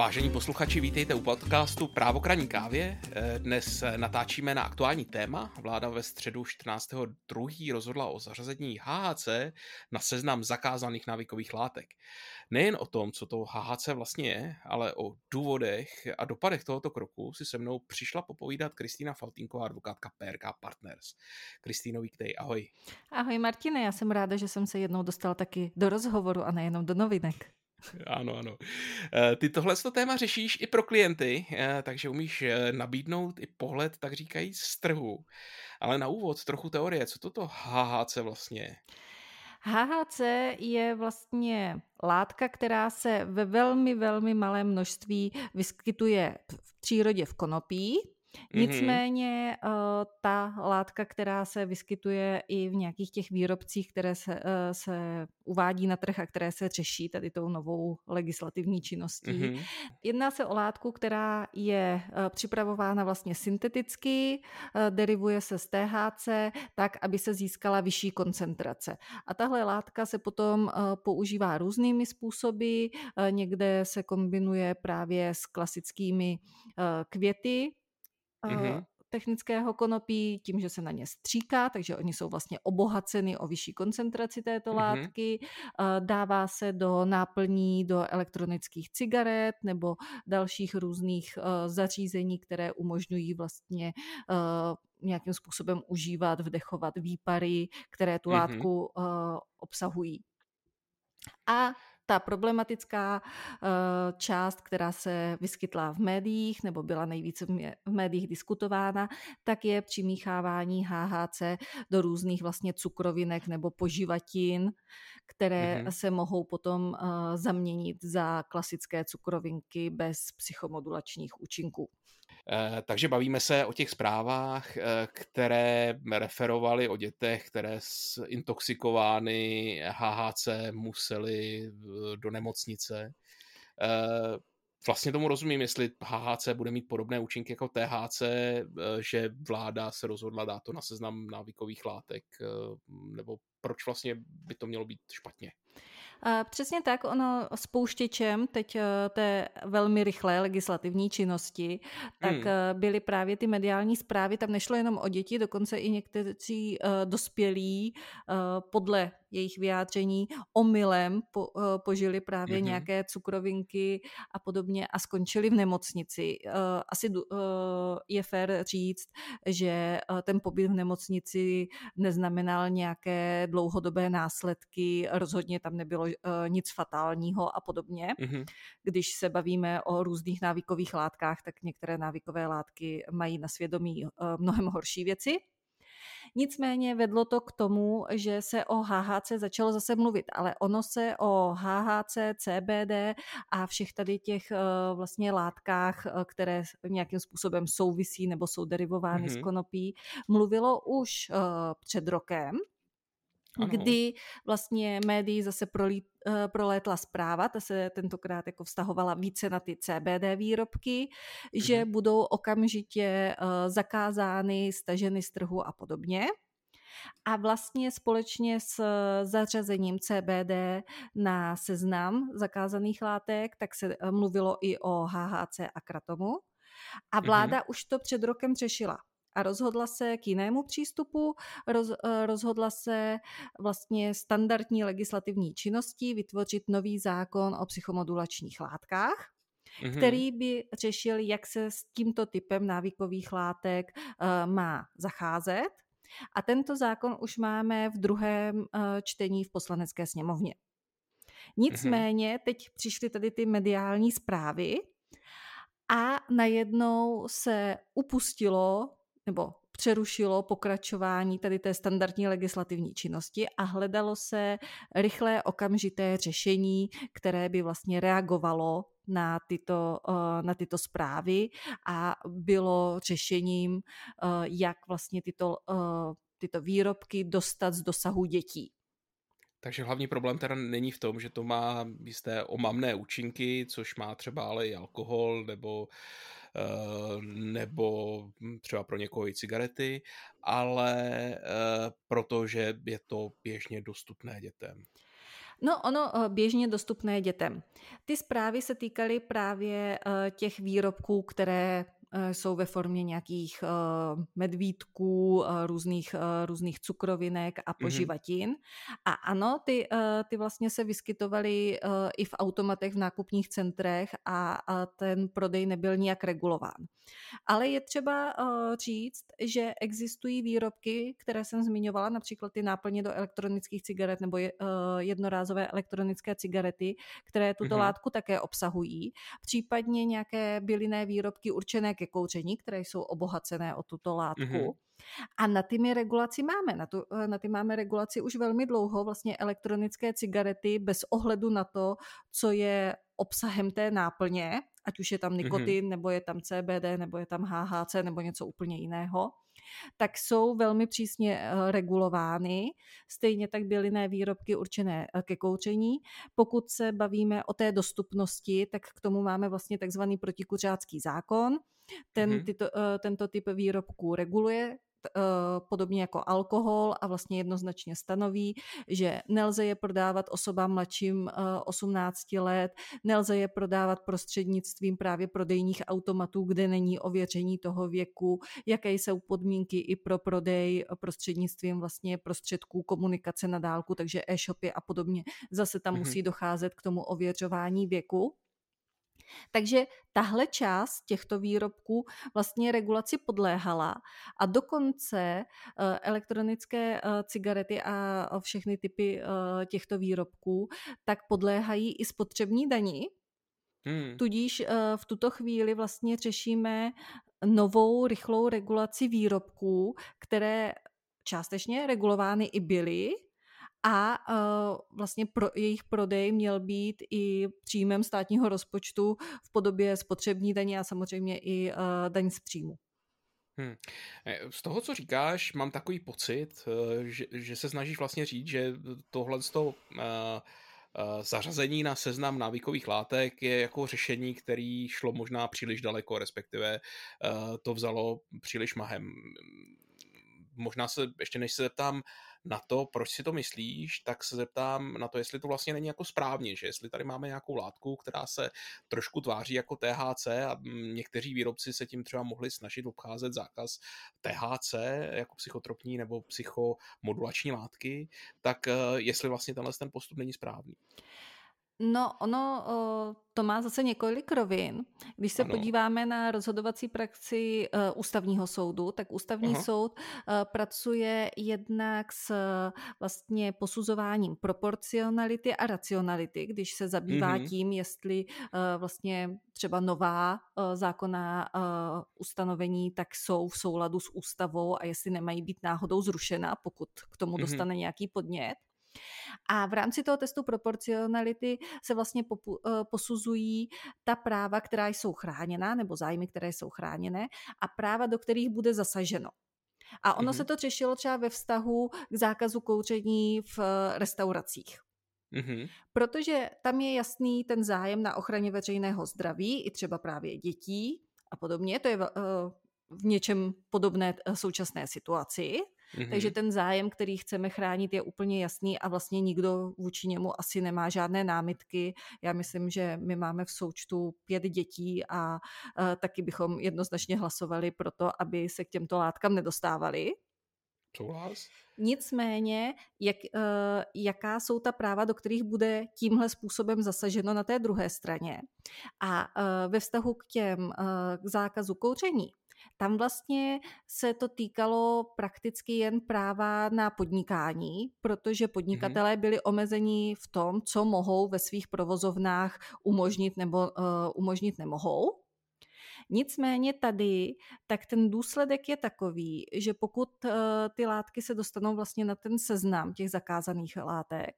Vážení posluchači, vítejte u podcastu Právokraní kávě. Dnes natáčíme na aktuální téma. Vláda ve středu 14.2. rozhodla o zařazení HHC na seznam zakázaných návykových látek. Nejen o tom, co to HHC vlastně je, ale o důvodech a dopadech tohoto kroku si se mnou přišla popovídat Kristýna Faltínková, advokátka PRK Partners. Kristýno, vítej, ahoj. Ahoj Martine, já jsem ráda, že jsem se jednou dostala taky do rozhovoru a nejenom do novinek. Ano, ano. Eh, ty tohle téma řešíš i pro klienty, eh, takže umíš eh, nabídnout i pohled, tak říkají, z trhu. Ale na úvod trochu teorie, co toto HHC vlastně je? HHC je vlastně látka, která se ve velmi, velmi malém množství vyskytuje v přírodě v konopí. Nicméně uh, ta látka, která se vyskytuje i v nějakých těch výrobcích, které se, uh, se uvádí na trh a které se řeší tady tou novou legislativní činností. Mm-hmm. Jedná se o látku, která je uh, připravována vlastně synteticky, derivuje se z THC, tak, aby se získala vyšší koncentrace. A tahle látka se potom používá různými způsoby, někde se kombinuje právě s klasickými květy, mm-hmm. technického konopí tím, že se na ně stříká, takže oni jsou vlastně obohaceny o vyšší koncentraci této mm-hmm. látky. Dává se do náplní do elektronických cigaret nebo dalších různých zařízení, které umožňují vlastně nějakým způsobem užívat, vdechovat výpary, které tu mm-hmm. látku obsahují. A ta problematická uh, část, která se vyskytla v médiích nebo byla nejvíce v médiích diskutována, tak je přimíchávání HHC do různých vlastně cukrovinek nebo poživatin, které mm-hmm. se mohou potom uh, zaměnit za klasické cukrovinky bez psychomodulačních účinků. Eh, takže bavíme se o těch zprávách, eh, které referovaly o dětech, které intoxikovány HHC museli do nemocnice. Eh, vlastně tomu rozumím, jestli HHC bude mít podobné účinky jako THC, že vláda se rozhodla dát to na seznam návykových látek, nebo proč vlastně by to mělo být špatně? Přesně tak, ono spouštěčem teď eh, té velmi rychlé legislativní činnosti, tak hmm. Eh, byly právě ty mediální zprávy, tam nešlo jenom o děti, dokonce i někteří uh, dospělí podle jejich vyjádření omylem po, požili právě mm-hmm. nějaké cukrovinky a podobně a skončili v nemocnici. Asi je fér říct, že ten pobyt v nemocnici neznamenal nějaké dlouhodobé následky, rozhodně tam nebylo nic fatálního a podobně. Mm-hmm. Když se bavíme o různých návykových látkách, tak některé návykové látky mají na svědomí uh, mnohem horší věci. Nicméně vedlo to k tomu, že se o HHC začalo zase mluvit, ale ono se o HHC, CBD a všech tady těch eh, vlastně látkách, které nějakým způsobem souvisí nebo jsou derivovány mm-hmm. z konopí, mluvilo už před rokem. Ano. kdy vlastně médií zase prolít, uh, prolétla zpráva, ta se tentokrát jako vztahovala více na ty CBD výrobky, mhm. že budou okamžitě uh, zakázány, staženy z trhu a podobně. A vlastně společně s zařazením CBD na seznam zakázaných látek, tak se eh, mluvilo i o HHC a kratomu. A vláda mm-hmm. už to před rokem řešila a rozhodla se k jinému přístupu, roz, eh, rozhodla se vlastně standardní legislativní činností vytvořit nový zákon o psychomodulačních látkách, mm-hmm. který by řešil, jak se s tímto typem návykových látek uh, má zacházet. A tento zákon už máme v druhém uh, čtení v poslanecké sněmovně. Nicméně teď přišly tady ty mediální zprávy a najednou se upustilo nebo přerušilo pokračování tady té standardní legislativní činnosti a hledalo se rychlé okamžité řešení, které by vlastně reagovalo na tyto, eh, na tyto zprávy a bylo řešením, eh, jak vlastně tyto, eh, tyto výrobky dostat z dosahu dětí. Takže hlavní problém teda není v tom, že to má jisté omamné účinky, což má třeba ale i alkohol nebo, uh, nebo třeba pro někoho i cigarety, ale uh, protože je to běžně dostupné dětem. No, ono běžně dostupné dětem. Ty zprávy se týkaly právě těch výrobků, které Eh, jsou ve formě nějakých eh, medvídků, eh, různých, různých cukrovinek a mhm. poživatin. Mm-hmm. A ano, ty, ty vlastně se vyskytovaly i v automatech v nákupních centrech a ten prodej nebyl nijak regulován. Ale je třeba říct, že existují výrobky, které jsem zmiňovala, například ty náplně do elektronických cigaret nebo jednorázové elektronické cigarety, které tuto mm-hmm. látku také obsahují, případně nějaké bylinné výrobky určené ke kouření, které jsou obohacené o tuto látku. Mm-hmm. A na ty my regulaci máme. Na, tu, na ty máme regulaci už velmi dlouho, vlastně elektronické cigarety bez ohledu na to, co je obsahem té náplně, ať už je tam mhm. nikotin, mm-hmm. nebo je tam CBD, nebo je tam HHC, nebo něco úplně jiného tak jsou velmi přísně eh, regulovány. Stejně tak bylinné výrobky určené eh, ke kouření. Pokud se bavíme o té dostupnosti, tak k tomu máme vlastně takzvaný protikuřácký zákon. Ten, mm-hmm. tyto, eh, tento typ výrobků reguluje podobně jako alkohol a vlastně jednoznačně stanoví, že nelze je prodávat osobám mladším 18 eh, let, nelze je prodávat prostřednictvím právě prodejních automatů, kde není ověření toho věku, jaké jsou podmínky i pro prodej prostřednictvím vlastně prostředků komunikace na dálku, takže e-shopy a podobně. Zase tam mm-hmm. musí docházet k tomu ověřování věku. Takže tahle část těchto výrobků vlastně regulaci podléhala a dokonce eh, elektronické eh, cigarety a všechny typy eh, těchto výrobků tak podléhají i spotřební dani. Hmm. Tudíž v tuto chvíli vlastně řešíme novou rychlou regulaci výrobků, které částečně regulovány i byly, a uh, vlastně pro, jejich prodej měl být i příjmem státního rozpočtu v podobě spotřební daně a samozřejmě i uh, daň z příjmu. Hmm. Z toho, co říkáš, mám takový pocit, že, že se snažíš vlastně říct, že tohle z toho, uh, uh, zařazení na seznam návykových látek je jako řešení, který šlo možná příliš daleko, respektive uh, to vzalo příliš mahem. Možná se, ještě než se zeptám, na to, proč si to myslíš, tak se zeptám na to, jestli to vlastně není jako správně, že jestli tady máme nějakou látku, která se trošku tváří jako THC a někteří výrobci se tím třeba mohli snažit obcházet zákaz THC jako psychotropní nebo psychomodulační látky, tak eh, jestli vlastně tenhle ten postup není správný. No, ono to má zase několik rovin. Když se ano. podíváme na rozhodovací praxi uh, ústavního soudu, tak ústavní Aha. soud uh, pracuje jednak s vlastně posuzováním proporcionality a racionality, když se zabývá mm-hmm. tím, jestli vlastně třeba nová zákonná ustanovení tak jsou v souladu s ústavou a jestli nemají být náhodou zrušena, pokud k tomu mm-hmm. dostane nějaký podnět. A v rámci toho testu proporcionality se vlastně popu, eh, posuzují ta práva, která jsou chráněná, nebo zájmy, které jsou chráněné, a práva, do kterých bude zasaženo. A ono mm-hmm. se to řešilo třeba ve vztahu k zákazu kouření v eh, restauracích. Mm-hmm. Protože tam je jasný ten zájem na ochraně veřejného zdraví, i třeba právě dětí a podobně. To je uh, v něčem podobné současné situaci. Mm-hmm. Takže ten zájem, který chceme chránit, je úplně jasný a vlastně nikdo vůči němu asi nemá žádné námitky. Já myslím, že my máme v součtu pět dětí a, a taky bychom jednoznačně hlasovali pro to, aby se k těmto látkám nedostávali. Souhlas. Nicméně, jak, uh, jaká jsou ta práva, do kterých bude tímhle způsobem zasaženo na té druhé straně. A uh, ve vztahu k těm uh, k zákazu kouření, tam vlastně se to týkalo prakticky jen práva na podnikání, protože mhm. podnikatelé byli omezení v tom, co mohou ve svých provozovnách umožnit nebo uh, umožnit nemohou. Nicméně tady, tak ten důsledek je takový, že pokud uh, ty látky se dostanou vlastně na ten seznam těch zakázaných látek,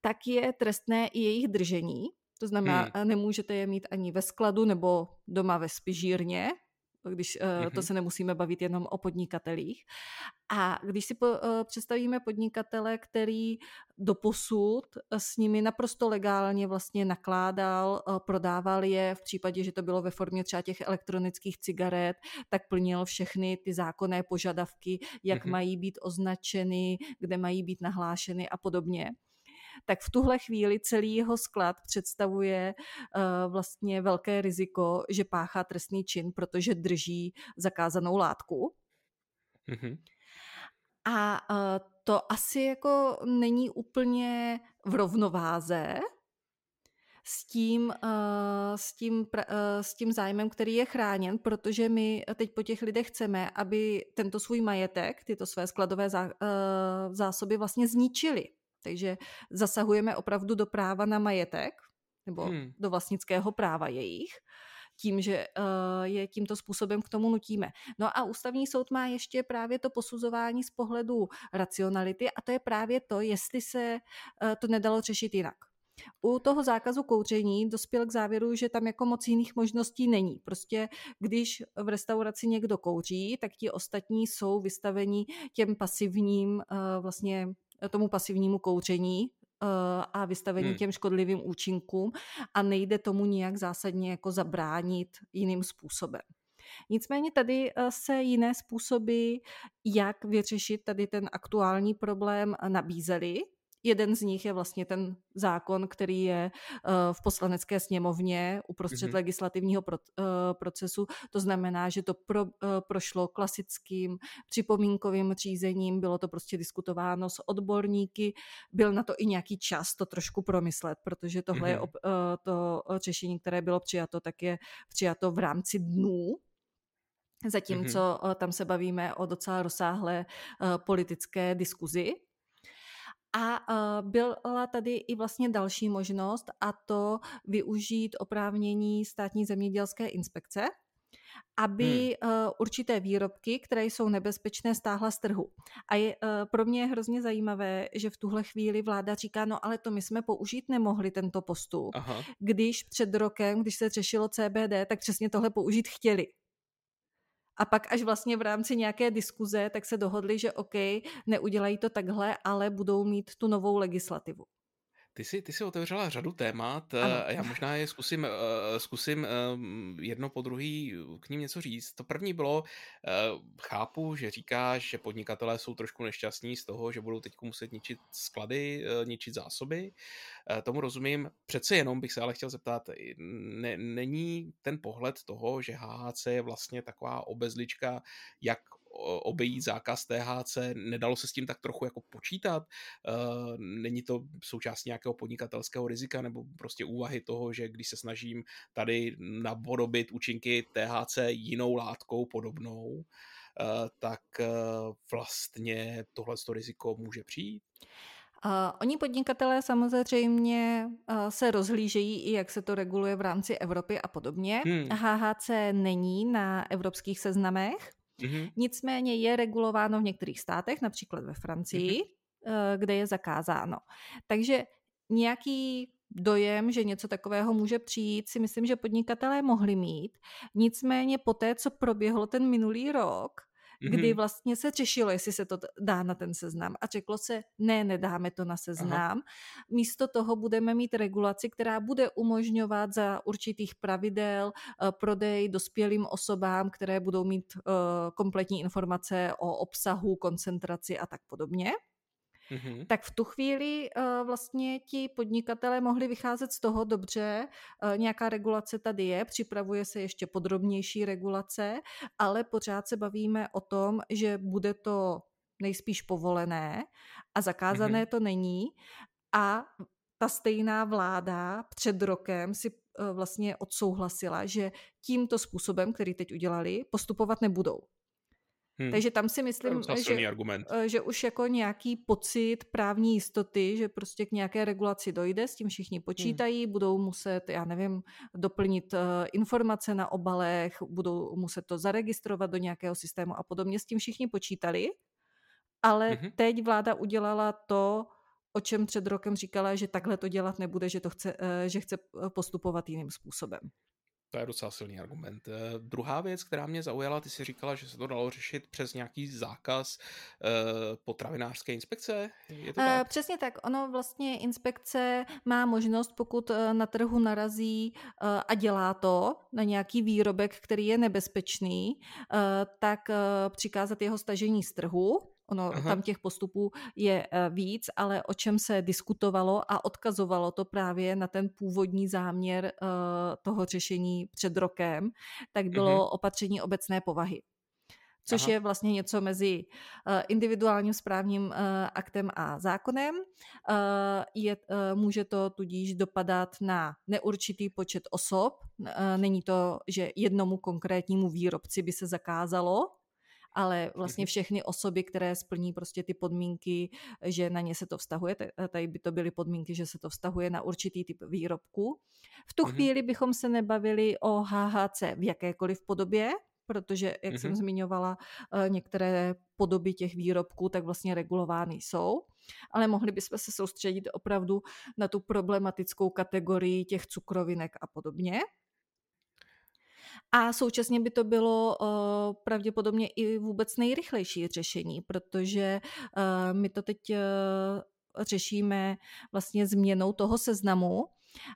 tak je trestné i jejich držení. To znamená, hmm. nemůžete je mít ani ve skladu nebo doma ve spižírně, když uh, to mhm. se nemusíme bavit jenom o podnikatelích. A když si po, uh, představíme podnikatele, který doposud s nimi naprosto legálně vlastně nakládal, uh, prodával je v případě, že to bylo ve formě třeba těch elektronických cigaret, tak plnil všechny ty zákonné požadavky, jak mm-hmm. mají být označeny, kde mají být nahlášeny a podobně tak v tuhle chvíli celý jeho sklad představuje uh, vlastně velké riziko, že páchá trestný čin, protože drží zakázanou látku. Mm-hmm. A uh, to asi jako není úplně v rovnováze s tím, uh, s, tím, uh, s tím zájmem, který je chráněn, protože my teď po těch lidech chceme, aby tento svůj majetek, tyto své skladové zá, uh, zásoby vlastně zničili. Takže zasahujeme opravdu do práva na majetek, nebo hmm. do vlastnického práva jejich tím, že je tímto způsobem k tomu nutíme. No a ústavní soud má ještě právě to posuzování z pohledu racionality a to je právě to, jestli se to nedalo řešit jinak. U toho zákazu kouření dospěl k závěru, že tam jako moc jiných možností není. Prostě když v restauraci někdo kouří, tak ti ostatní jsou vystaveni těm pasivním, vlastně tomu pasivnímu kouření, a vystavení hmm. těm škodlivým účinkům a nejde tomu nijak zásadně jako zabránit jiným způsobem. Nicméně tady se jiné způsoby, jak vyřešit tady ten aktuální problém, nabízely. Jeden z nich je vlastně ten zákon, který je eh, v poslanecké sněmovně uprostřed mm-hmm. legislativního eh, procesu. To znamená, že to pro, eh, prošlo klasickým připomínkovým řízením, bylo to prostě diskutováno s odborníky, byl na to i nějaký čas to trošku promyslet, protože tohle mm-hmm. je to řešení, které bylo přijato, tak je přijato v rámci dnů, zatímco mm-hmm. tam se bavíme o docela rozsáhlé politické diskuzi. A uh, byla tady i vlastně další možnost a to využít oprávnění státní zemědělské inspekce, aby hmm. uh, určité výrobky, které jsou nebezpečné, stáhla z trhu. A je, uh, pro mě je hrozně zajímavé, že v tuhle chvíli vláda říká, no ale to my jsme použít nemohli tento postup, Aha. když před rokem, když se řešilo CBD, tak přesně tohle použít chtěli. A pak až vlastně v rámci nějaké diskuze, tak se dohodli, že OK, neudělají to takhle, ale budou mít tu novou legislativu. Ty jsi, ty jsi otevřela řadu témat ano. a já možná je zkusím, uh, zkusím uh, jedno po druhý k ním něco říct. To první bylo, chápu, že říkáš, že podnikatelé jsou trošku nešťastní z toho, že budou teď muset ničit sklady, ničit zásoby. Tomu rozumím. Přece jenom bych se ale chtěl zeptat, ne, není ten pohled toho, že HHC je vlastně taková obezlička, jak obejít zákaz THC, nedalo se s tím tak trochu jako počítat, eh, není to součást nějakého podnikatelského rizika nebo prostě úvahy toho, že když se snažím tady napodobit účinky THC jinou látkou podobnou, eh, tak eh, vlastně tohle riziko může přijít? Uh, oni podnikatelé samozřejmě uh, se rozhlížejí i jak se to reguluje v rámci Evropy a podobně. Hmm. HHC není na evropských seznamech, Mm-hmm. Nicméně je regulováno v některých státech, například ve Francii, mm-hmm. kde je zakázáno. Takže nějaký dojem, že něco takového může přijít, si myslím, že podnikatelé mohli mít. Nicméně po té, co proběhlo ten minulý rok, kdy mhm. vlastně se řešilo, jestli se to dá na ten seznam a řeklo se, ne, nedáme to na seznam. Aha. Místo toho budeme mít regulaci, která bude umožňovat za určitých pravidel uh, prodej dospělým osobám, které budou mít uh, kompletní informace o obsahu, koncentraci a tak podobně mm-hmm. tak v tu chvíli uh, vlastně ti podnikatelé mohli vycházet z toho dobře, uh, nějaká regulace tady je, připravuje se ještě podrobnější regulace, ale pořád se bavíme o tom, že bude to nejspíš povolené a zakázané mm-hmm. to není a ta stejná vláda před rokem si uh, vlastně odsouhlasila, že tímto způsobem, který teď udělali, postupovat nebudou. Hmm. Takže tam si myslím, že, argument. Eh, že už jako nějaký pocit právní jistoty, že prostě k nějaké regulaci dojde, s tím všichni počítají, hmm. budou muset, já nevím, doplnit uh, informace na obalech, budou muset to zaregistrovat do nějakého systému a podobně, s tím všichni počítali, ale hmm. teď vláda udělala to, o čem před rokem říkala, že takhle to dělat nebude, že, to chce, uh, že chce postupovat jiným způsobem. To je docela silný argument. Uh, druhá věc, která mě zaujala, ty si říkala, že se to dalo řešit přes nějaký zákaz uh, potravinářské inspekce? Je to tak? Uh, přesně tak. Ono vlastně inspekce má možnost, pokud na trhu narazí uh, a dělá to na nějaký výrobek, který je nebezpečný, uh, tak uh, přikázat jeho stažení z trhu Ono Aha. tam těch postupů je eh, víc, ale o čem se diskutovalo a odkazovalo to právě na ten původní záměr uh, toho řešení před rokem, tak bylo uh-huh. opatření obecné povahy což Aha. je vlastně něco mezi uh, individuálním správním aktem a zákonem. Je, může to tudíž dopadat na neurčitý počet osob. Není to, že jednomu konkrétnímu výrobci by se zakázalo, ale vlastně mhm. všechny osoby, které splní prostě ty podmínky, že na ně se to vztahuje, tady by to byly podmínky, že se to vztahuje na určitý typ výrobku. V tu mm-hmm. chvíli bychom se nebavili o HHC v jakékoliv podobě, protože, jak mm-hmm. jsem zmiňovala, eh, některé podoby těch výrobků tak vlastně regulovány jsou, ale mohli bychom se soustředit opravdu na tu problematickou kategorii těch cukrovinek a podobně. A současně by to bylo uh, pravděpodobně i vůbec nejrychlejší řešení, protože uh, my to teď uh, řešíme vlastně změnou toho seznamu,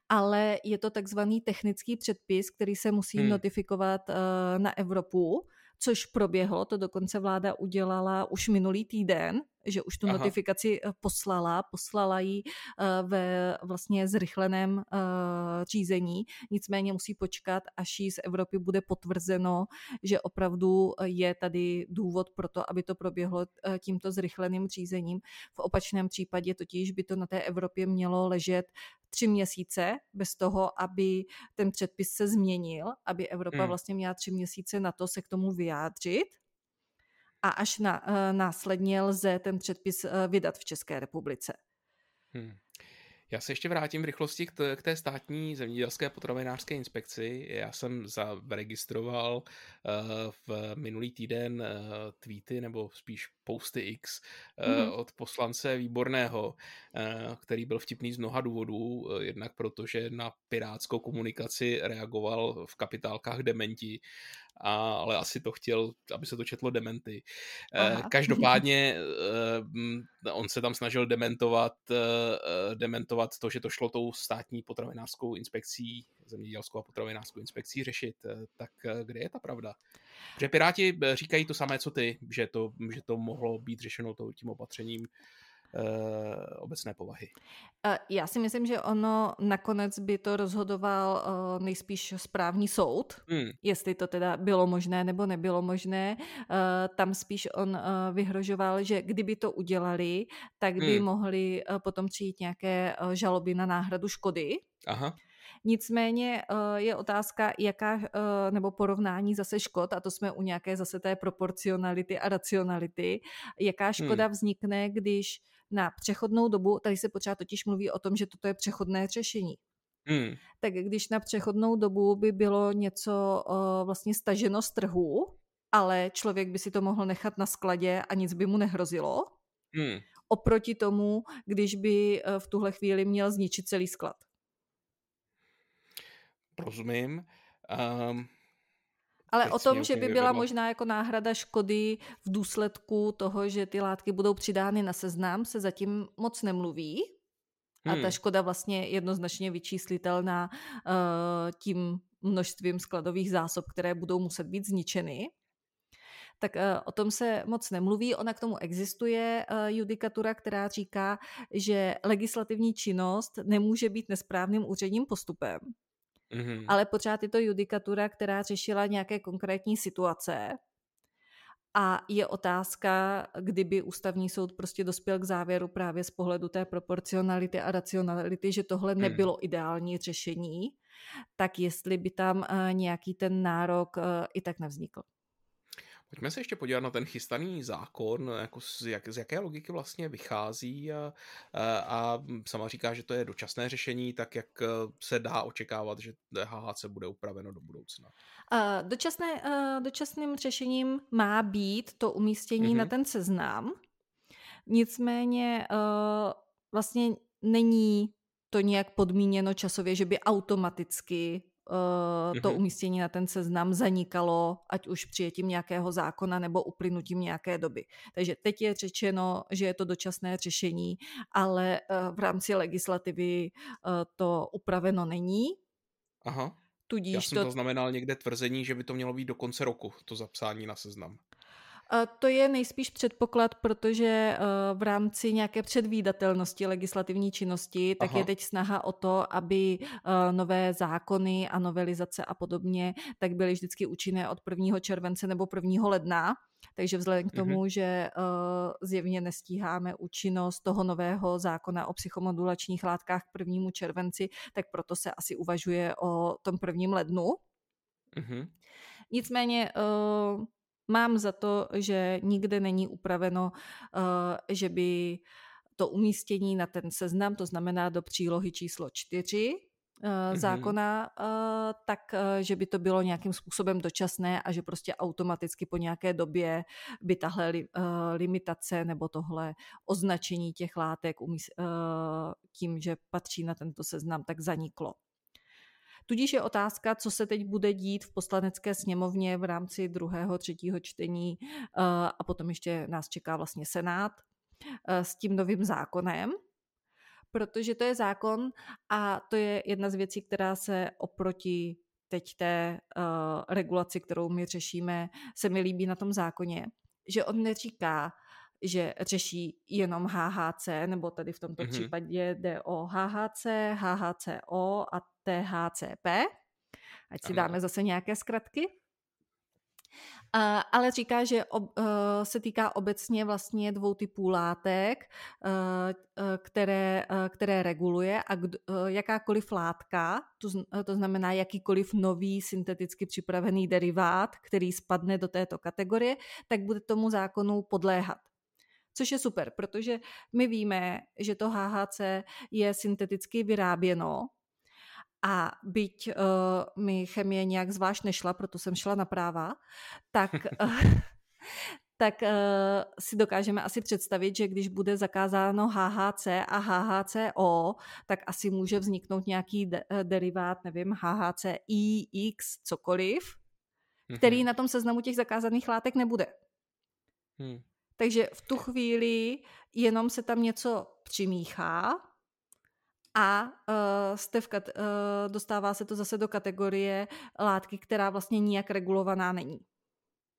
ale je to takzvaný technický předpis, který se musí hmm. notifikovat na Evropu, což proběhlo, to dokonce vláda udělala už minulý týden, že už tu Aha. notifikaci eh, poslala, poslala ji eh, ve vlastně zrychleném řízení, nicméně musí počkat, až jí z Evropy bude potvrzeno, že opravdu je tady důvod pro to, aby to proběhlo tímto zrychleným řízením. V opačném případě totiž by to na té Evropě mělo ležet tři měsíce bez toho, aby ten předpis se změnil, aby Evropa hmm. vlastně měla tři měsíce na to se k tomu vyjádřit a až na, uh, následně lze ten předpis uh, vydat v České republice. Hmm. Já se ještě vrátím v rychlosti k, t- k té státní zemědělské potravinářské inspekci. Já jsem zaregistroval uh, v minulý týden uh, tweety, nebo spíš posty X uh, mm. od poslance Výborného, uh, který byl vtipný z mnoha důvodů. Uh, jednak protože na pirátskou komunikaci reagoval v kapitálkách dementi a, ale asi to chtěl, aby se to četlo dementy. Aha. Každopádně on se tam snažil dementovat, dementovat to, že to šlo tou státní potravinářskou inspekcí, zemědělskou a potravinářskou inspekcí řešit. Tak kde je ta pravda? Protože Piráti říkají to samé, co ty, že to, že to mohlo být řešeno tím opatřením obecné povahy. Já si myslím, že ono nakonec by to rozhodoval eh, nejspíš správní soud, hmm. jestli to teda bylo možné nebo nebylo možné. Eh, tam spíš on vyhrožoval, že kdyby to udělali, tak by hmm. mohli potom přijít nějaké žaloby na náhradu škody. Aha. Nicméně je otázka, jaká, nebo porovnání zase škod, a to jsme u nějaké zase té proporcionality a racionality, jaká škoda hmm. vznikne, když na přechodnou dobu, tady se pořád totiž mluví o tom, že toto je přechodné řešení. Hmm. Tak když na přechodnou dobu by bylo něco uh, vlastně staženo z trhu, ale člověk by si to mohl nechat na skladě a nic by mu nehrozilo, hmm. oproti tomu, když by uh, v tuhle chvíli měl zničit celý sklad. Rozumím. Um, ale o tom, že by byla možná jako náhrada škody v důsledku toho, že ty látky budou přidány na seznam, se zatím moc nemluví. A ta hmm. škoda vlastně jednoznačně vyčíslitelná uh, tím množstvím skladových zásob, které budou muset být zničeny. Tak uh, o tom se moc nemluví. Ona k tomu existuje uh, judikatura, která říká, že legislativní činnost nemůže být nesprávným úředním postupem. Mm-hmm. Ale pořád je to judikatura, která řešila nějaké konkrétní situace. A je otázka, kdyby ústavní soud prostě dospěl k závěru právě z pohledu té proporcionality a racionality, že tohle mm. nebylo ideální řešení, tak jestli by tam uh, nějaký ten nárok uh, i tak nevznikl. Pojďme se ještě podívat na ten chystaný zákon, jako z, jak, z jaké logiky vlastně vychází a, a, a sama říká, že to je dočasné řešení, tak jak e, se dá očekávat, že HHC bude upraveno do budoucna? Dočasné, dočasným řešením má být to umístění mm-hmm. na ten seznam, nicméně vlastně není to nějak podmíněno časově, že by automaticky to mhm. umístění na ten seznam zanikalo, ať už přijetím nějakého zákona nebo uplynutím nějaké doby. Takže teď je řečeno, že je to dočasné řešení, ale uh, v rámci legislativy uh, to upraveno není. Aha. Tudíž Já jsem to... to znamenal někde tvrzení, že by to mělo být do konce roku, to zapsání na seznam. To je nejspíš předpoklad, protože v rámci nějaké předvídatelnosti legislativní činnosti, tak Aha. je teď snaha o to, aby nové zákony a novelizace a podobně, tak byly vždycky účinné od 1. července nebo 1. ledna. Takže vzhledem k mhm. tomu, mm-hmm. že uh, zjevně nestíháme účinnost toho nového zákona o psychomodulačních látkách k 1. červenci, tak proto se asi uvažuje o tom 1. lednu. Mm-hmm. Nicméně uh, mám za to, že nikde není upraveno, uh, že by to umístění na ten seznam, to znamená do přílohy číslo 4, mm-hmm. zákona, tak že by to bylo nějakým způsobem dočasné a že prostě automaticky po nějaké době by tahle limitace nebo tohle označení těch látek tím, že patří na tento seznam, tak zaniklo. Tudíž je otázka, co se teď bude dít v poslanecké sněmovně v rámci druhého, třetího čtení a potom ještě nás čeká vlastně Senát s tím novým zákonem, protože to je zákon a to je jedna z věcí, která se oproti teď té uh, regulaci, kterou my řešíme, se mi líbí na tom zákoně, že on neříká, že řeší jenom HHC, nebo tady v tomto mm-hmm. případě jde o HHC, HHCO a THCP, ať si dáme zase nějaké zkratky. Uh, ale říká, že ob, uh, se týká obecně vlastně dvou typů látek, uh, které, které reguluje a kdo, jakákoliv látka, to, to znamená jakýkoliv nový synteticky připravený derivát, který spadne do této kategorie, tak bude tomu zákonu podléhat. Což je super, protože my víme, že to HHC je synteticky vyráběno a byť uh, mi chemie nějak zvlášť nešla, proto jsem šla na práva, tak, uh, tak uh, si dokážeme asi představit, že když bude zakázáno HHC a HHCO, tak asi může vzniknout nějaký de- derivát, nevím, HHCI, X, cokoliv, který mm-hmm. na tom seznamu těch zakázaných látek nebude. Hmm. Takže v tu chvíli jenom se tam něco přimíchá a uh, jste v kat- uh, dostává se to zase do kategorie látky, která vlastně nijak regulovaná není.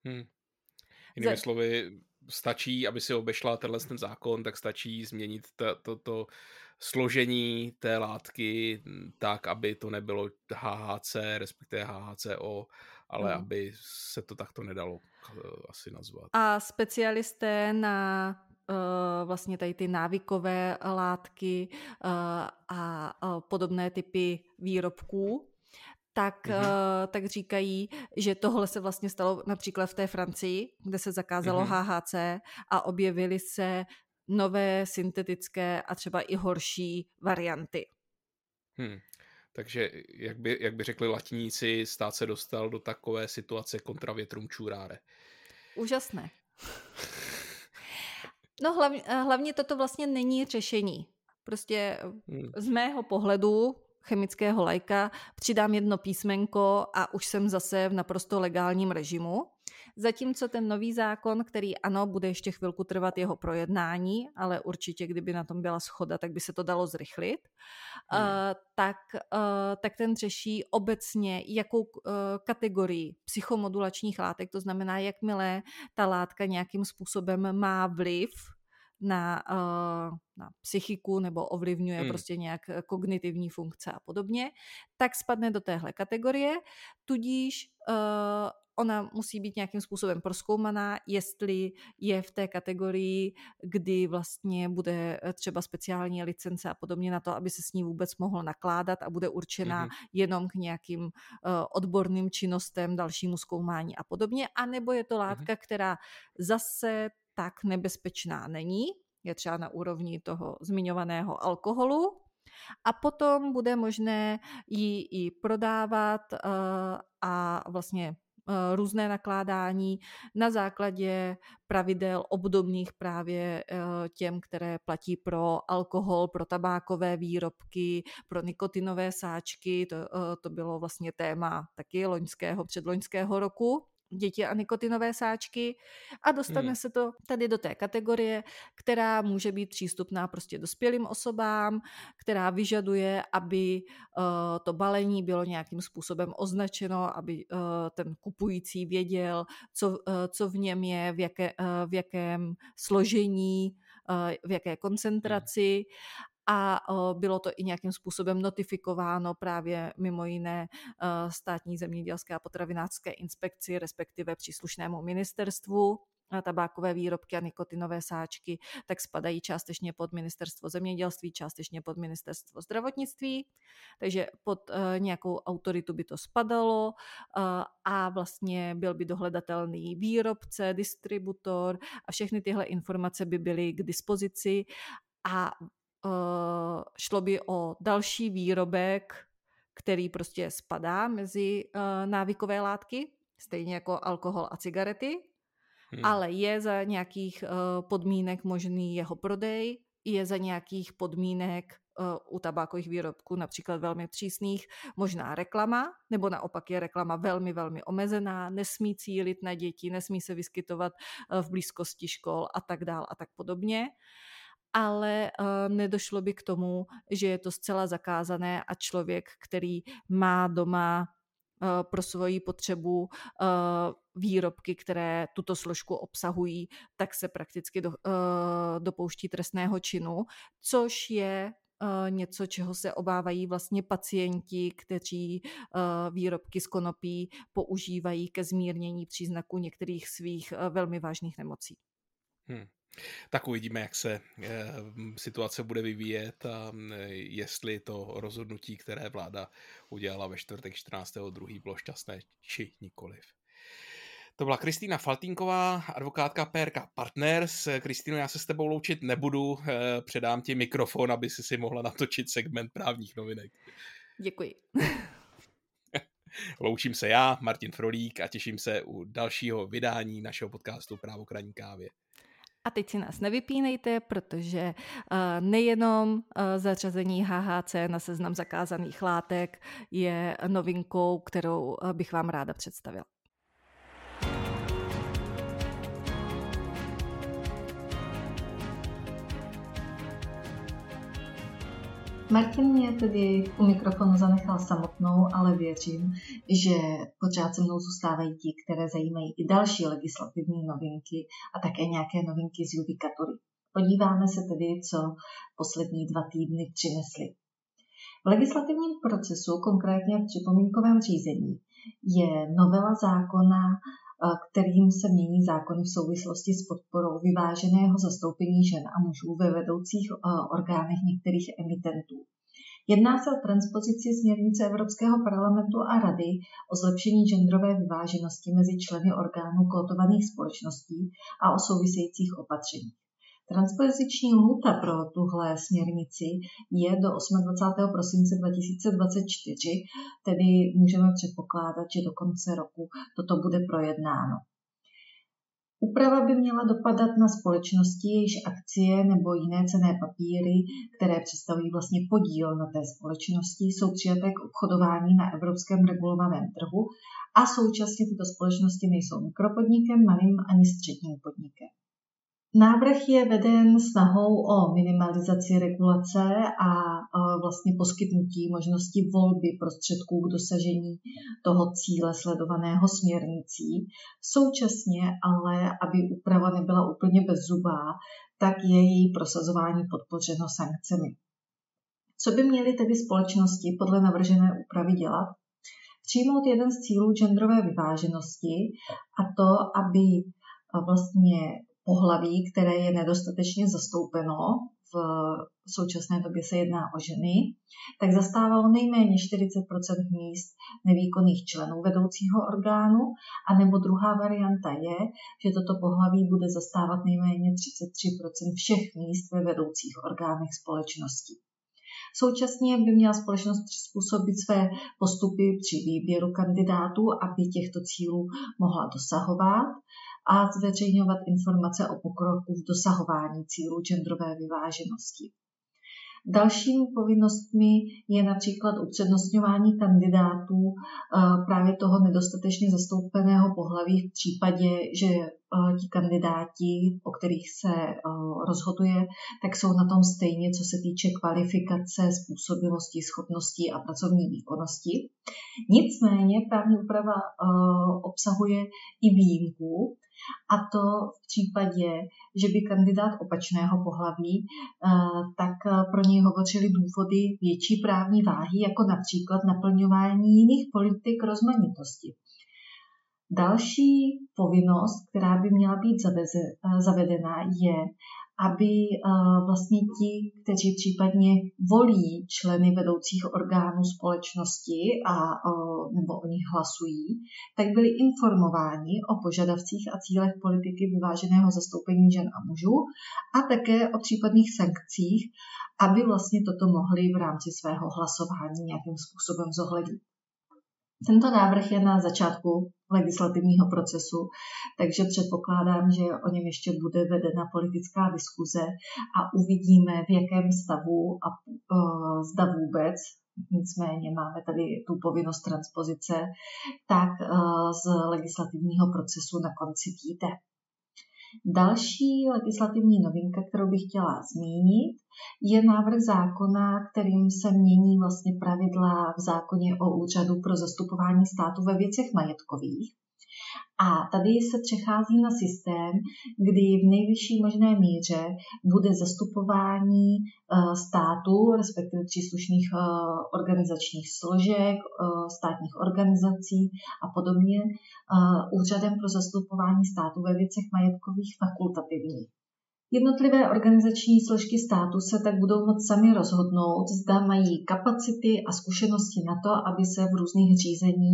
Hmm. Jinými Ze... slovy, stačí, aby si obešla tenhle ten zákon, tak stačí změnit to, to, to složení té látky tak, aby to nebylo HHC, respektive HHCO, ale hmm. aby se to takto nedalo eh, asi nazvat. A specialisté na Eh, vlastně tady ty návykové látky eh, a podobné typy výrobků, tak, mm-hmm. tak říkají, že tohle se vlastně stalo například v té Francii, kde se zakázalo mm-hmm. HHC a objevily se nové syntetické a třeba i horší varianty. Hmm. Takže, jak by, jak by řekli latiníci, stát se dostal do takové situace kontra větrum čuráre. Úžasné. No hlavně, eh, hlavně toto vlastně není řešení. Prostě hmm. z mého pohledu chemického lajka přidám jedno písmenko a už jsem zase v naprosto legálním režimu. Zatímco ten nový zákon, který ano, bude ještě chvilku trvat jeho projednání, ale určitě, kdyby na tom byla schoda, tak by se to dalo zrychlit, hmm. uh, tak, uh, tak ten řeší obecně, jakou uh, kategorii psychomodulačních látek, to znamená, jakmile ta látka nějakým způsobem má vliv na, na psychiku nebo ovlivňuje hmm. prostě nějak kognitivní funkce a podobně, tak spadne do téhle kategorie, tudíž ona musí být nějakým způsobem proskoumaná, jestli je v té kategorii, kdy vlastně bude eh, třeba speciální licence a podobně na to, aby se s ní vůbec mohlo nakládat a bude určena mm-hmm. jenom k nějakým uh, odborným činnostem, dalšímu zkoumání a podobně, anebo je to mhm. látka, mm-hmm. která zase tak nebezpečná není, je třeba na úrovni toho zmiňovaného alkoholu, a potom bude možné ji i prodávat uh, a vlastně Eh, různé nakládání na základě pravidel obdobných právě eh, těm, které platí pro alkohol, pro tabákové výrobky, pro nikotinové sáčky. To, eh, to bylo vlastně téma taky loňského, předloňského roku děti a nikotinové sáčky a dostane hmm. se to tady do té kategorie, která může být přístupná prostě dospělým osobám, která vyžaduje, aby uh, to balení bylo nějakým způsobem označeno, aby uh, ten kupující věděl, co, uh, co v něm je, v, jaké, uh, v jakém složení, v jaké koncentraci a bylo to i nějakým způsobem notifikováno právě mimo jiné státní zemědělské a potravinářské inspekci, respektive příslušnému ministerstvu. Tabákové výrobky a nikotinové sáčky, tak spadají částečně pod ministerstvo zemědělství, částečně pod ministerstvo zdravotnictví, takže pod uh, nějakou autoritu by to spadalo a vlastně byl by dohledatelný výrobce, distributor a všechny tyhle informace by byly k dispozici. A šlo by o další výrobek, který prostě spadá mezi uh, návykové látky, stejně jako alkohol a cigarety, hmm. ale je za nějakých uh, podmínek možný jeho prodej, je za nějakých podmínek uh, u tabákových výrobků, například velmi přísných, možná reklama, nebo naopak je reklama velmi, velmi omezená, nesmí cílit na děti, nesmí se vyskytovat uh, v blízkosti škol a tak dál a tak podobně ale uh, nedošlo by k tomu, že je to zcela zakázané a člověk, který má doma uh, pro svoji potřebu uh, výrobky, které tuto složku obsahují, tak se prakticky do, dopouští trestného činu, což je něco, čeho se obávají vlastně pacienti, kteří výrobky z konopí používají ke zmírnění příznaků některých svých velmi vážných nemocí. Hmm. Tak uvidíme, jak se eh, situace bude vyvíjet a eh, jestli to rozhodnutí, které vláda udělala ve čtvrtek 14.2. bylo šťastné, či nikoliv. To byla Kristýna Faltínková, advokátka PRK Partners. Kristýno, já se s tebou loučit nebudu, eh, předám ti mikrofon, aby si si mohla natočit segment právních novinek. Děkuji. Loučím se já, Martin Frolík a těším se u dalšího vydání našeho podcastu Právo kraní kávě. A teď si nás nevypínejte, protože nejenom zařazení HHC na seznam zakázaných látek je novinkou, kterou bych vám ráda představila. Martin mě tedy u mikrofonu zanechal samotnou, ale věřím, že pořád se mnou zůstávají ti, které zajímají i další legislativní novinky a také nějaké novinky z judikatury. Podíváme se tedy, co poslední dva týdny přinesly. V legislativním procesu, konkrétně v připomínkovém řízení, je novela zákona kterým se mění zákony v souvislosti s podporou vyváženého zastoupení žen a mužů ve vedoucích orgánech některých emitentů. Jedná se o transpozici směrnice Evropského parlamentu a Rady o zlepšení genderové vyváženosti mezi členy orgánů kotovaných společností a o souvisejících opatřeních. Transpoziční lhůta pro tuhle směrnici je do 28. prosince 2024, tedy můžeme předpokládat, že do konce roku toto bude projednáno. Úprava by měla dopadat na společnosti, jejichž akcie nebo jiné cené papíry, které představují vlastně podíl na té společnosti, jsou přijaté k obchodování na evropském regulovaném trhu a současně tyto společnosti nejsou mikropodnikem, malým ani středním podnikem. Návrh je veden snahou o minimalizaci regulace a vlastně poskytnutí možnosti volby prostředků k dosažení toho cíle sledovaného směrnicí. Současně ale, aby úprava nebyla úplně bezzubá, tak je její prosazování podpořeno sankcemi. Co by měly tedy společnosti podle navržené úpravy dělat? Přijmout jeden z cílů genderové vyváženosti a to, aby vlastně pohlaví, které je nedostatečně zastoupeno, v současné době se jedná o ženy, tak zastávalo nejméně 40% míst nevýkonných členů vedoucího orgánu, a nebo druhá varianta je, že toto pohlaví bude zastávat nejméně 33% všech míst ve vedoucích orgánech společnosti. Současně by měla společnost přizpůsobit své postupy při výběru kandidátů, aby těchto cílů mohla dosahovat a zveřejňovat informace o pokroku v dosahování cílů genderové vyváženosti. Dalšími povinnostmi je například upřednostňování kandidátů eh, právě toho nedostatečně zastoupeného pohlaví v případě, že eh, ti kandidáti, o kterých se eh, rozhoduje, tak jsou na tom stejně, co se týče kvalifikace, způsobilosti, schopností a pracovní výkonnosti. Nicméně právní úprava obsahuje i výjimku, a to v případě, že by kandidát opačného pohlaví, eh, tak eh, pro něj hovořily důvody větší právní váhy, jako například naplňování jiných politik rozmanitosti. Další povinnost, která by měla být eh, zavedena, je, aby eh, vlastně ti, kteří případně volí členy vedoucích orgánů společnosti a, eh, nebo o nich hlasují, tak byli informováni o požadavcích a cílech politiky vyváženého zastoupení žen a mužů a také o případných sankcích, aby vlastně toto mohli v rámci svého hlasování nějakým způsobem zohlednit. Tento návrh je na začátku legislativního procesu, takže předpokládám, že o něm ještě bude vedena politická diskuze a uvidíme, v jakém stavu a uh, zda vůbec nicméně máme tady tu povinnost transpozice, tak uh, z legislativního procesu na konci týdne. Další legislativní novinka, kterou bych chtěla zmínit, je návrh zákona, kterým se mění vlastně pravidla v zákoně o úřadu pro zastupování státu ve věcech majetkových. A tady se přechází na systém, kdy v nejvyšší možné míře bude zastupování eh, státu, respektive příslušných eh, organizačních složek, eh, státních organizací a podobně, úřadem pro zastupování státu ve věcech majetkových fakultativní. Jednotlivé organizační složky státu se tak budou moct sami rozhodnout, zda mají kapacity a zkušenosti na to, aby se v různých řízení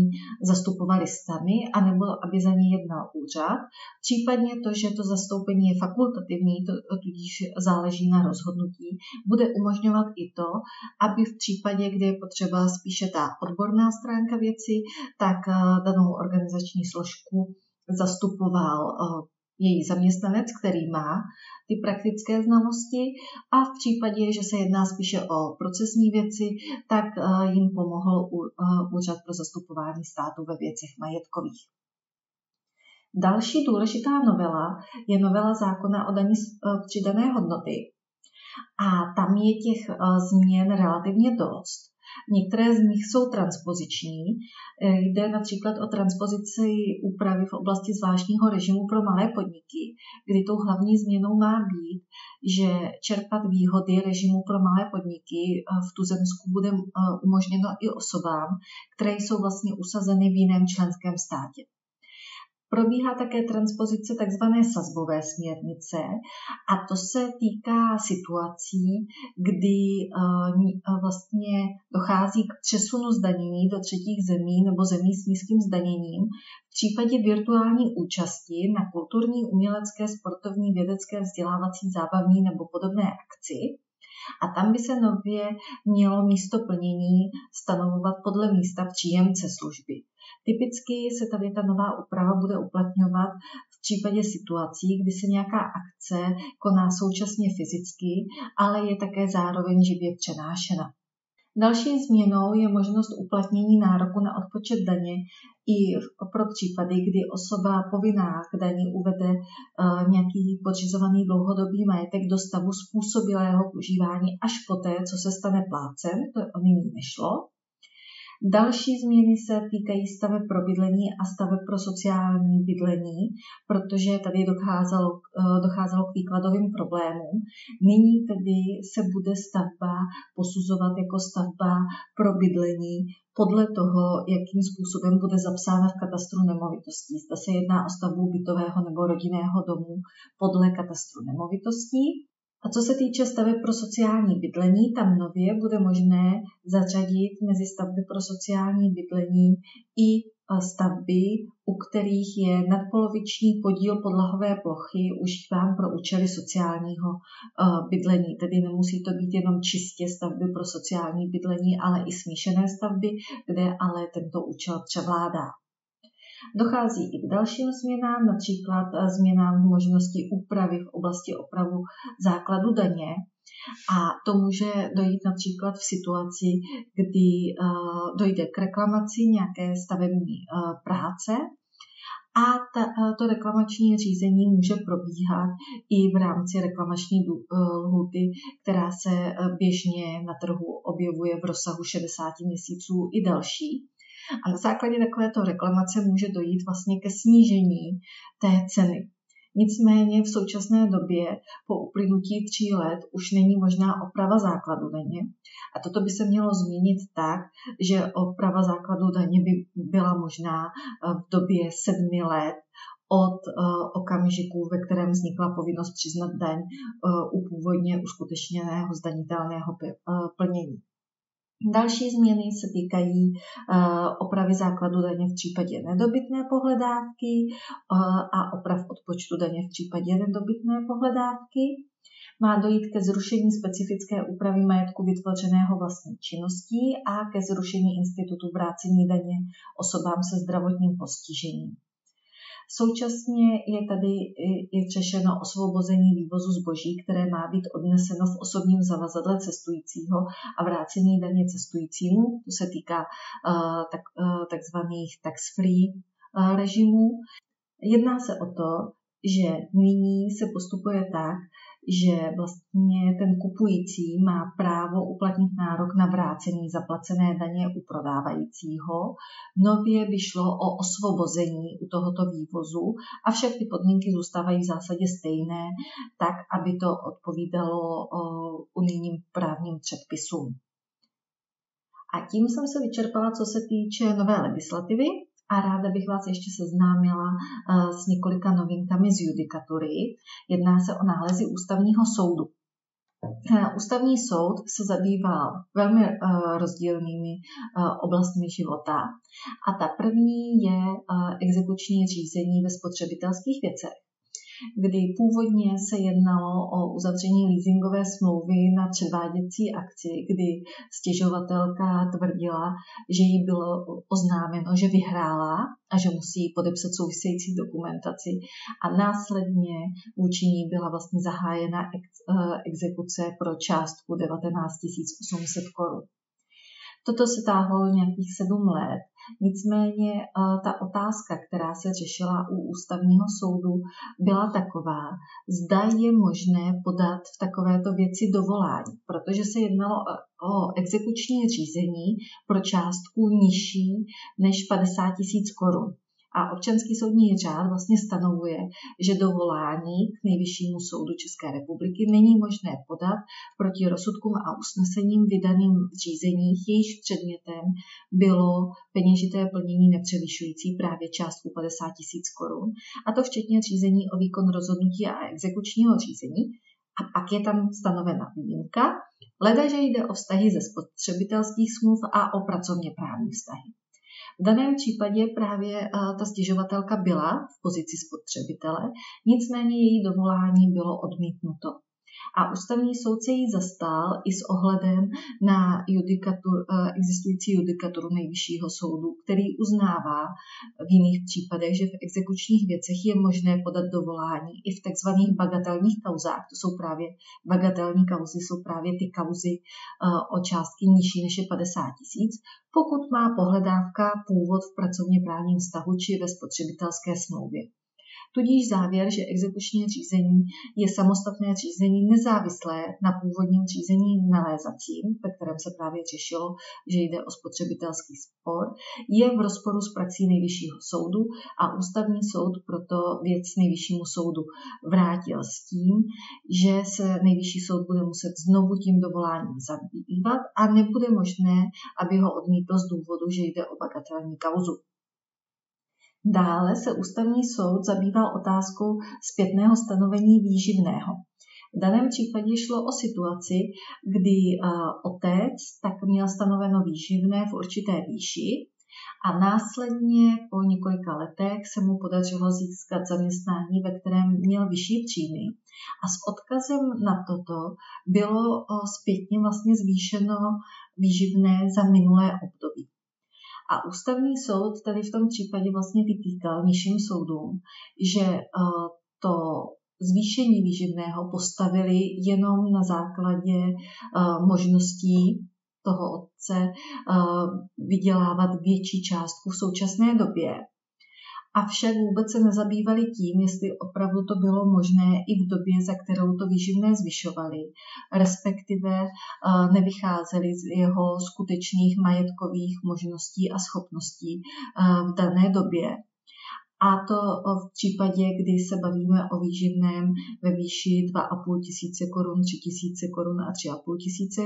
zastupovali sami, anebo aby za ně jednal úřad. Případně to, že to zastoupení je fakultativní, to, tudíž záleží na rozhodnutí, bude umožňovat i to, aby v případě, kdy je potřeba spíše ta odborná stránka věci, tak eh, danou organizační složku zastupoval eh, její zaměstnanec, který má ty praktické znalosti a v případě, že se jedná spíše o procesní věci, tak eh, jim pomohl eh, Úřad pro zastupování státu ve věcech majetkových. Další důležitá novela je novela zákona o daní z eh, přidané hodnoty. A tam je těch změn relativně dost. Některé z nich jsou transpoziční. Eh, jde například o transpozici úpravy v oblasti zvláštního režimu pro malé podniky, kdy tou hlavní změnou má být, že čerpat výhody režimu pro malé podniky eh, v Tuzemsku bude eh, umožněno i osobám, které jsou vlastně usazeny v jiném členském státě. Probíhá také transpozice tzv. sazbové směrnice a to se týká situací, kdy eh, vlastně dochází k přesunu zdanění do třetích zemí nebo zemí s nízkým zdaněním v případě virtuální účasti na kulturní, umělecké, sportovní, vědecké, vzdělávací, zábavní nebo podobné akci. A tam by se nově mělo místo plnění stanovovat podle místa příjemce služby. Typicky se tady ta nová úprava bude uplatňovat v případě situací, kdy se nějaká akce koná současně fyzicky, ale je také zároveň živě přenášena. Další změnou je možnost uplatnění nároku na odpočet daně i pro případy, kdy osoba povinná k daní uvede eh, nějaký podřizovaný dlouhodobý majetek do stavu způsobilého užívání až poté, co se stane plácem, to nyní nešlo, Další změny se týkají staveb pro bydlení a staveb pro sociální bydlení, protože tady docházelo, eh, docházelo k výkladovým problémům. Nyní tedy se bude stavba posuzovat jako stavba pro bydlení podle toho, jakým způsobem bude zapsána v katastru nemovitostí. Zda se jedná o stavbu bytového nebo rodinného domu podle katastru nemovitostí. A co se týče staveb pro sociální bydlení, tam nově bude možné zařadit mezi stavby pro sociální bydlení i e, stavby, u kterých je nadpoloviční podíl podlahové plochy užíván pro účely sociálního e, bydlení. Tedy nemusí to být jenom čistě stavby pro sociální bydlení, ale i smíšené stavby, kde ale tento účel převládá. Dochází i k dalším změnám, například eh, změnám možnosti úpravy v oblasti opravu základu daně A to může dojít například v situaci, kdy dojde k reklamaci nějaké stavební práce a to reklamační řízení může probíhat i v rámci reklamační lhuty, která se běžně na trhu objevuje v rozsahu 60 měsíců i další. A na základě takovéto reklamace může dojít vlastně ke snížení té ceny. Nicméně v současné době po uplynutí tří let už není možná oprava základu daně. A toto by se mělo změnit tak, že oprava základu daně by byla možná eh, v době sedmi let od eh, okamžiku, ve kterém vznikla povinnost přiznat daň eh, u původně uskutečněného zdanitelného plnění. Další změny se týkají uh, opravy základu daně v případě nedobytné pohledávky uh, a oprav odpočtu daně v případě nedobytné pohledávky. Má dojít ke zrušení specifické úpravy majetku vytvořeného vlastní činností a ke zrušení institutu vrácení daně osobám se zdravotním postižením. Současně je tady i řešeno osvobození vývozu zboží, které má být odneseno v osobním zavazadle cestujícího a vrácení daně cestujícímu. To se týká uh, tak, uh, takzvaných tax-free uh, režimů. Jedná se o to, že nyní se postupuje tak, že vlastně ten kupující má právo uplatnit nárok na vrácení zaplacené daně u prodávajícího. Nově by šlo o osvobození u tohoto vývozu, avšak ty podmínky zůstávají v zásadě stejné, tak, aby to odpovídalo unijním právním předpisům. A tím jsem se vyčerpala, co se týče nové legislativy a ráda bych vás ještě seznámila eh, s několika novinkami z judikatury. Jedná se o nálezy ústavního soudu. Eh, ústavní soud se zabýval velmi eh, rozdílnými oblastmi života a ta první je exekuční řízení ve spotřebitelských věcech kdy původně se jednalo o uzavření leasingové smlouvy na předváděcí akci, kdy stěžovatelka tvrdila, že jí bylo oznámeno, že vyhrála a že musí podepsat související dokumentaci a následně vůči ní byla vlastně zahájena ex, eh, exekuce pro částku 19 800 korun. Toto se táhlo nějakých sedm let Nicméně eh, ta otázka, která se řešila u ústavního soudu, byla taková, zda je možné podat v takovéto věci dovolání, protože se jednalo o exekuční řízení pro částku nižší než 50 tisíc korun. A občanský soudní řád vlastně stanovuje, že dovolání k nejvyššímu soudu České republiky není možné podat proti rozsudkům a usnesením vydaným v řízeních, jejichž předmětem bylo peněžité plnění nepřevyšující právě částku 50 tisíc korun, a to včetně řízení o výkon rozhodnutí a exekučního řízení, a pak je tam stanovena výjimka, leda, že jde o vztahy ze spotřebitelských smluv a o pracovně právní vztahy. V daném případě právě eh, ta stěžovatelka byla v pozici spotřebitele, nicméně její dovolání bylo odmítnuto. A ústavní soud se jí zastal i s ohledem na judikatur, eh, existující judikaturu nejvyššího soudu, který uznává v jiných případech, že v exekučních věcech je možné podat dovolání i v takzvaných bagatelních kauzách. To jsou právě bagatelní kauzy, jsou právě ty kauzy eh, o částky nižší než je 50 tisíc, pokud má pohledávka původ v pracovně právním vztahu či ve spotřebitelské smlouvě. Tudíž závěr, že exekuční řízení je samostatné řízení nezávislé na původním řízení nalézacím, ve kterém se právě řešilo, že jde o spotřebitelský spor, je v rozporu s praxí nejvyššího soudu a ústavní soud proto věc nejvyššímu soudu vrátil s tím, že se nejvyšší soud bude muset znovu tím dovoláním zabývat a nebude možné, aby ho odmítl z důvodu, že jde o bagatelní kauzu. Dále se ústavní soud zabýval otázkou zpětného stanovení výživného. V daném případě šlo o situaci, kdy otec tak měl stanoveno výživné v určité výši a následně po několika letech se mu podařilo získat zaměstnání, ve kterém měl vyšší příjmy. A s odkazem na toto bylo zpětně vlastně zvýšeno výživné za minulé období. A ústavní soud tady v tom případě vlastně vytýkal nižším soudům, že eh, to zvýšení výživného postavili jenom na základě možností toho otce vydělávat větší částku v současné době avšak vůbec se nezabývali tím, jestli opravdu to bylo možné i v době, za kterou to výživné zvyšovali, respektive eh, nevycházeli z jeho skutečných majetkových možností a schopností eh, v dané době. A to v případě, kdy se bavíme o výživném ve výši 2,5 tisíce korun, 3 tisíce korun a 3,5 tisíce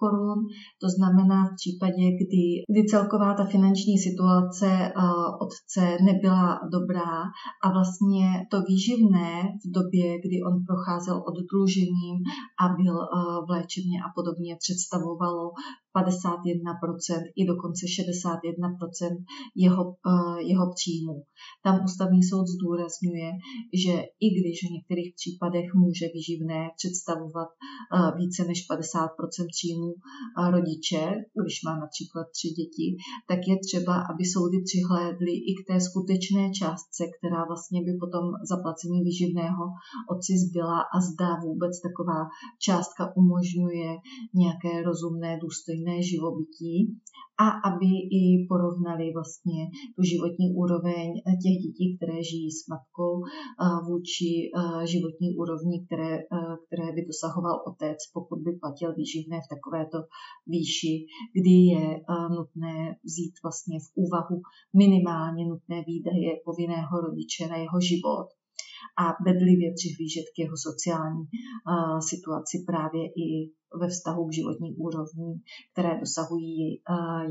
korun. To znamená v případě, kdy, kdy celková ta finanční situace otce nebyla dobrá a vlastně to výživné v době, kdy on procházel oddlužením a byl v léčebně a podobně, představovalo 51% i dokonce 61% jeho, eh, jeho příjmů. Tam ústavní soud zdůrazňuje, že i když v některých případech může vyživné představovat eh, více než 50% příjmů eh, rodiče, když má například tři děti, tak je třeba, aby soudy přihlédly i k té skutečné částce, která vlastně by potom zaplacení vyživného otci zbyla a zdá vůbec taková částka umožňuje nějaké rozumné, důstojné stejné živobytí a aby i porovnali vlastně tu životní úroveň těch dětí, které žijí s matkou vůči životní úrovni, které, které by dosahoval otec, pokud by platil výživné v takovéto výši, kdy je nutné vzít vlastně v úvahu minimálně nutné výdaje povinného rodiče na jeho život a bedlivě přihlížet k jeho sociální situaci právě i ve vztahu k životní úrovni, které dosahují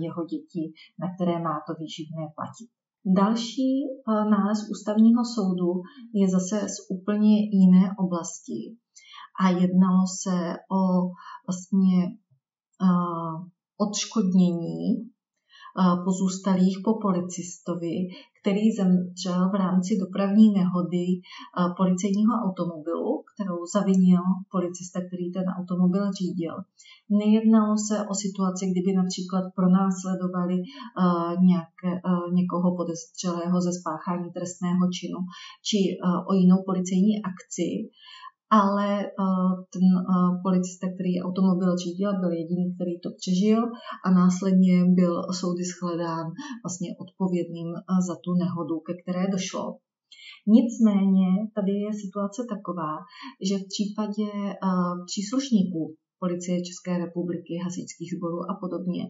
jeho děti, na které má to výživné platit. Další nález ústavního soudu je zase z úplně jiné oblasti a jednalo se o vlastně odškodnění pozůstalých po policistovi, který zemřel v rámci dopravní nehody policejního automobilu, kterou zavinil policista, který ten automobil řídil. Nejednalo se o situaci, kdyby například pronásledovali nějaké, někoho podezřelého ze spáchání trestného činu či o jinou policejní akci, ale uh, ten uh, policista, který automobil řídil, byl jediný, který to přežil a následně byl soudy shledán vlastně odpovědným uh, za tu nehodu, ke které došlo. Nicméně tady je situace taková, že v případě příslušníků policie České republiky, hasičských sborů a podobně,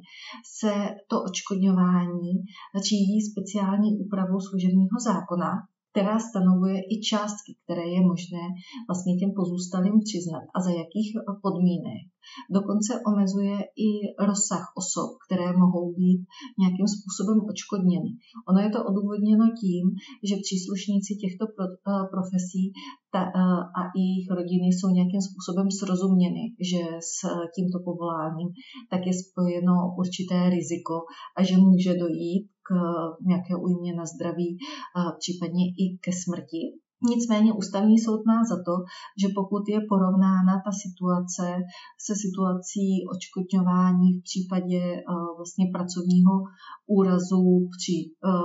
se to očkodňování řídí speciální úpravou služebního zákona, která stanovuje i částky, které je možné vlastně těm pozůstalým přiznat a za jakých podmínek. Dokonce omezuje i rozsah osob, které mohou být nějakým způsobem odškodněny. Ono je to odůvodněno tím, že příslušníci těchto profesí ta, a i jejich rodiny jsou nějakým způsobem srozuměny, že s tímto povoláním tak je spojeno určité riziko a že může dojít k nějaké újmě na zdraví, případně i ke smrti. Nicméně ústavní soud má za to, že pokud je porovnána ta situace se situací očkodňování v případě vlastně pracovního úrazu při,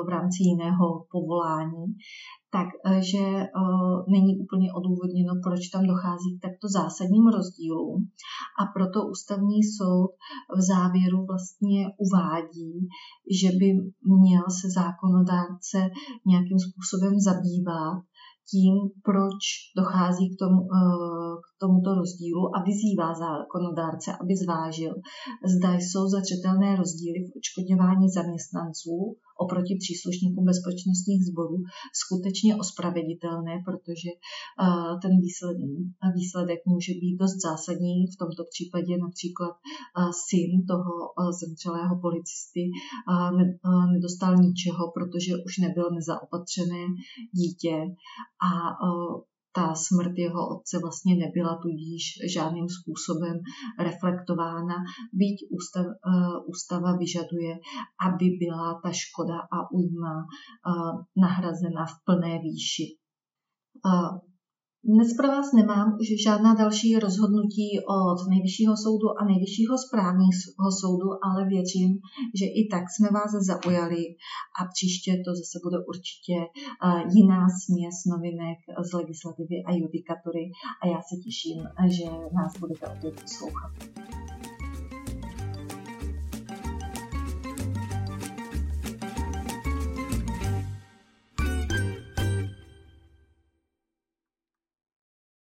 v rámci jiného povolání, takže eh, není úplně odůvodněno, proč tam dochází k takto zásadním rozdílům. A proto ústavní soud v závěru vlastně uvádí, že by měl se zákonodárce nějakým způsobem zabývat tím, proč dochází k, tomu, eh, k tomuto rozdílu a vyzývá zákonodárce, aby zvážil, zda jsou zatřetelné rozdíly v odškodňování zaměstnanců oproti příslušníkům bezpečnostních sborů skutečně ospraveditelné, protože eh, ten výsledek může být dost zásadní. V tomto případě například eh, syn toho zemřelého policisty nedostal ničeho, protože už nebyl nezaopatřené dítě a ta smrt jeho otce vlastně nebyla tudíž žádným způsobem reflektována, byť ústav, ústava vyžaduje, aby byla ta škoda a újma nahrazena v plné výši. Dnes pro vás nemám už žádná další rozhodnutí od Nejvyššího soudu a Nejvyššího správního soudu, ale věřím, že i tak jsme vás zaujali a příště to zase bude určitě eh, jiná směs novinek z legislativy a judikatury a já se těším, že nás budete opět poslouchat.